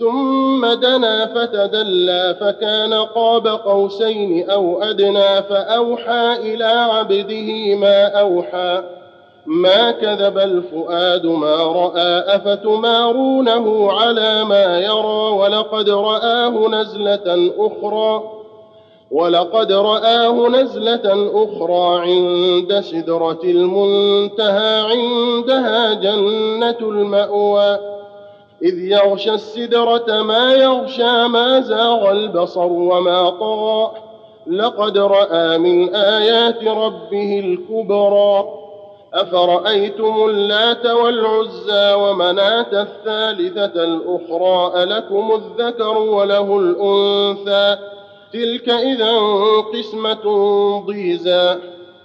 ثم دنا فتدلى فكان قاب قوسين أو أدنى فأوحى إلى عبده ما أوحى. ما كذب الفؤاد ما رأى أفتمارونه على ما يرى؟ ولقد رآه نزلة أخرى ولقد رآه نزلة أخرى عند سدرة المنتهى عندها جنة المأوى. إذ يغشى السدرة ما يغشى ما زاغ البصر وما طغى. لقد رأى من آيات ربه الكبرى. أفرأيتم اللات والعزى ومناة الثالثة الأخرى؟ ألكم الذكر وله الأنثى. تلك إذا قسمة ضيزى.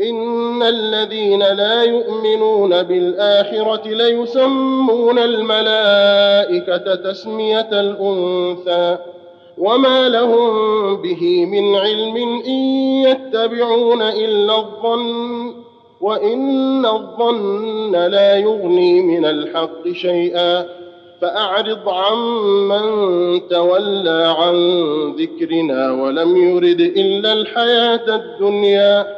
إن الذين لا يؤمنون بالآخرة ليسمون الملائكة تسمية الأنثى وما لهم به من علم إن يتبعون إلا الظن وإن الظن لا يغني من الحق شيئا فأعرض عمن تولى عن ذكرنا ولم يرد إلا الحياة الدنيا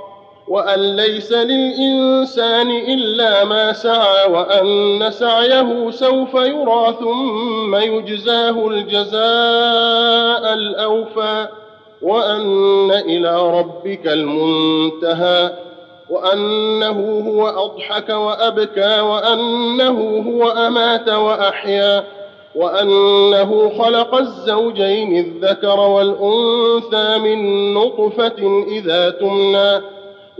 وأن ليس للإنسان إلا ما سعى وأن سعيه سوف يرى ثم يجزاه الجزاء الأوفى وأن إلى ربك المنتهى وأنه هو أضحك وأبكى وأنه هو أمات وأحيا وأنه خلق الزوجين الذكر والأنثى من نطفة إذا تمنى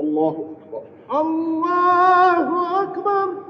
الله أكبر. الله أكبر.